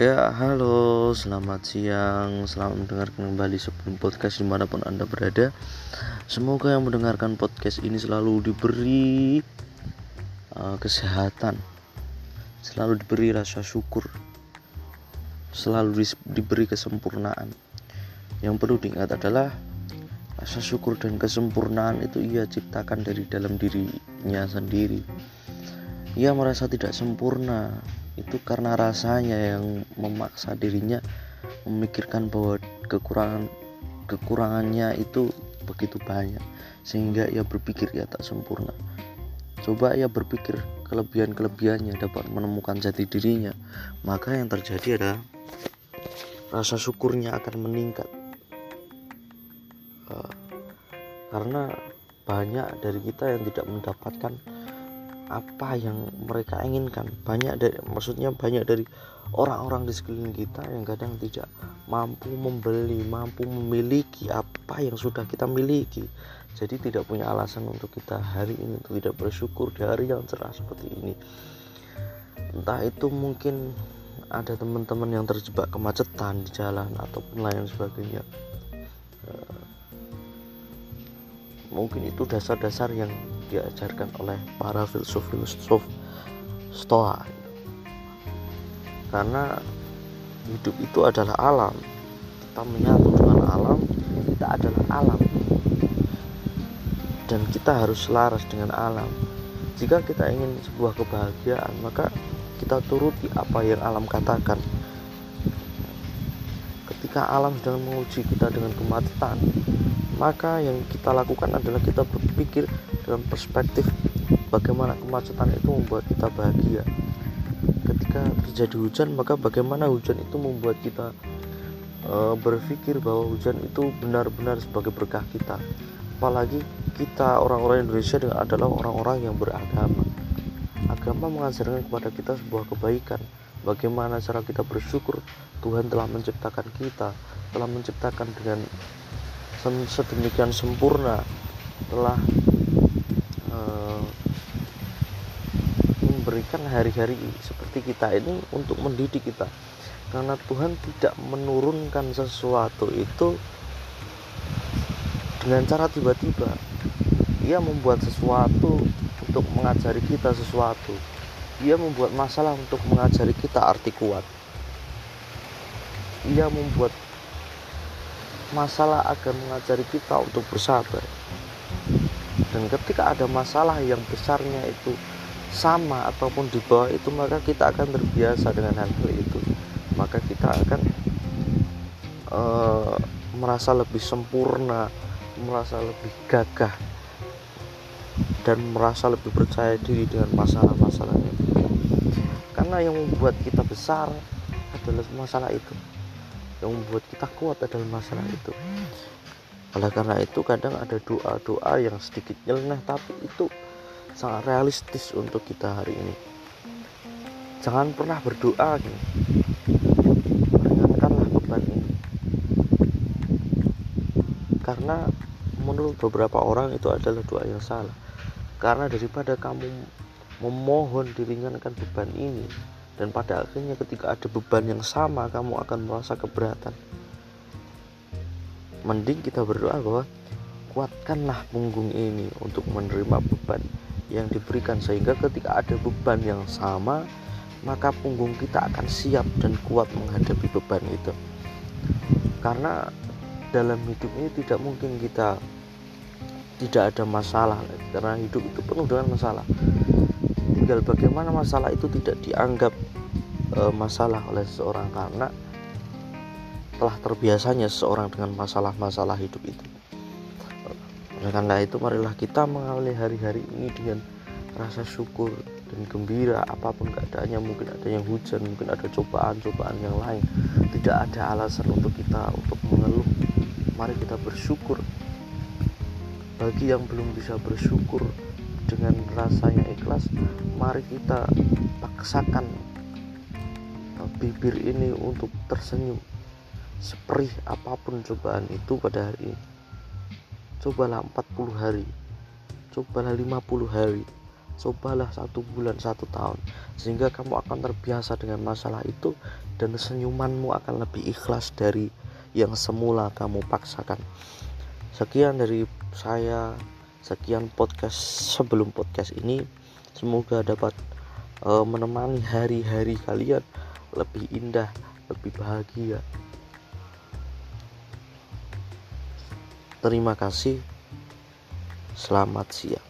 Ya, halo, selamat siang, selamat mendengarkan kembali sebuah podcast di mana pun Anda berada. Semoga yang mendengarkan podcast ini selalu diberi uh, kesehatan, selalu diberi rasa syukur, selalu di, diberi kesempurnaan. Yang perlu diingat adalah rasa syukur dan kesempurnaan itu ia ciptakan dari dalam dirinya sendiri. Ia merasa tidak sempurna, itu karena rasanya yang memaksa dirinya memikirkan bahwa kekurangan kekurangannya itu begitu banyak sehingga ia berpikir ia tak sempurna. Coba ia berpikir kelebihan-kelebihannya dapat menemukan jati dirinya maka yang terjadi adalah rasa syukurnya akan meningkat. Uh, karena banyak dari kita yang tidak mendapatkan apa yang mereka inginkan. Banyak dari maksudnya banyak dari orang-orang di sekeliling kita yang kadang tidak mampu membeli mampu memiliki apa yang sudah kita miliki. Jadi tidak punya alasan untuk kita hari ini untuk tidak bersyukur di hari yang cerah seperti ini. Entah itu mungkin ada teman-teman yang terjebak kemacetan di jalan ataupun lain sebagainya. Eh, mungkin itu dasar-dasar yang diajarkan oleh para filsuf-filsuf Stoa. Karena hidup itu adalah alam. Kita menyatu dengan alam kita adalah alam. Dan kita harus selaras dengan alam. Jika kita ingin sebuah kebahagiaan maka kita turuti apa yang alam katakan. Ketika alam sedang menguji kita dengan kemacetan maka yang kita lakukan adalah kita berpikir dalam perspektif bagaimana kemacetan itu membuat kita bahagia. Ketika terjadi hujan maka bagaimana hujan itu membuat kita e, berpikir bahwa hujan itu benar-benar sebagai berkah kita. Apalagi kita orang-orang Indonesia adalah orang-orang yang beragama. Agama mengajarkan kepada kita sebuah kebaikan. Bagaimana cara kita bersyukur? Tuhan telah menciptakan kita telah menciptakan dengan sedemikian sempurna telah memberikan hari-hari seperti kita ini untuk mendidik kita. Karena Tuhan tidak menurunkan sesuatu itu dengan cara tiba-tiba. Ia membuat sesuatu untuk mengajari kita sesuatu. Ia membuat masalah untuk mengajari kita arti kuat. Ia membuat masalah akan mengajari kita untuk bersabar. Dan ketika ada masalah yang besarnya itu sama ataupun di bawah itu maka kita akan terbiasa dengan hal-hal itu. Maka kita akan uh, merasa lebih sempurna merasa lebih gagah dan merasa lebih percaya diri dengan masalah-masalahnya karena yang membuat kita besar adalah masalah itu yang membuat kita kuat adalah masalah itu. Oleh karena itu kadang ada doa-doa yang sedikit nyeleneh tapi itu sangat realistis untuk kita hari ini. Jangan pernah berdoa gitu. ringankanlah beban ini. Karena menurut beberapa orang itu adalah doa yang salah. Karena daripada kamu memohon diringankan beban ini dan pada akhirnya ketika ada beban yang sama kamu akan merasa keberatan. Mending kita berdoa bahwa kuatkanlah punggung ini untuk menerima beban yang diberikan sehingga ketika ada beban yang sama maka punggung kita akan siap dan kuat menghadapi beban itu. Karena dalam hidup ini tidak mungkin kita tidak ada masalah karena hidup itu penuh dengan masalah. Tinggal bagaimana masalah itu tidak dianggap e, masalah oleh seseorang karena telah terbiasanya seseorang dengan masalah-masalah hidup itu. Oleh karena itu marilah kita mengawali hari-hari ini dengan rasa syukur dan gembira. Apa pun keadaannya mungkin ada yang hujan mungkin ada cobaan-cobaan yang lain. Tidak ada alasan untuk kita untuk mengeluh. Mari kita bersyukur. Bagi yang belum bisa bersyukur dengan rasanya ikhlas mari kita paksakan bibir ini untuk tersenyum. Seperih apa pun cobaan itu pada hari ini. Cobalah 40 hari. Cobalah 50 hari. Cobalah satu bulan satu tahun. Sehingga kamu akan terbiasa dengan masalah itu dan senyumanmu akan lebih ikhlas dari yang semula kamu paksakan. Sekian dari saya, sekian podcast sebelum podcast ini. Semoga dapat uh, menemani hari-hari kalian lebih indah, lebih bahagia. Terima kasih. Selamat siang.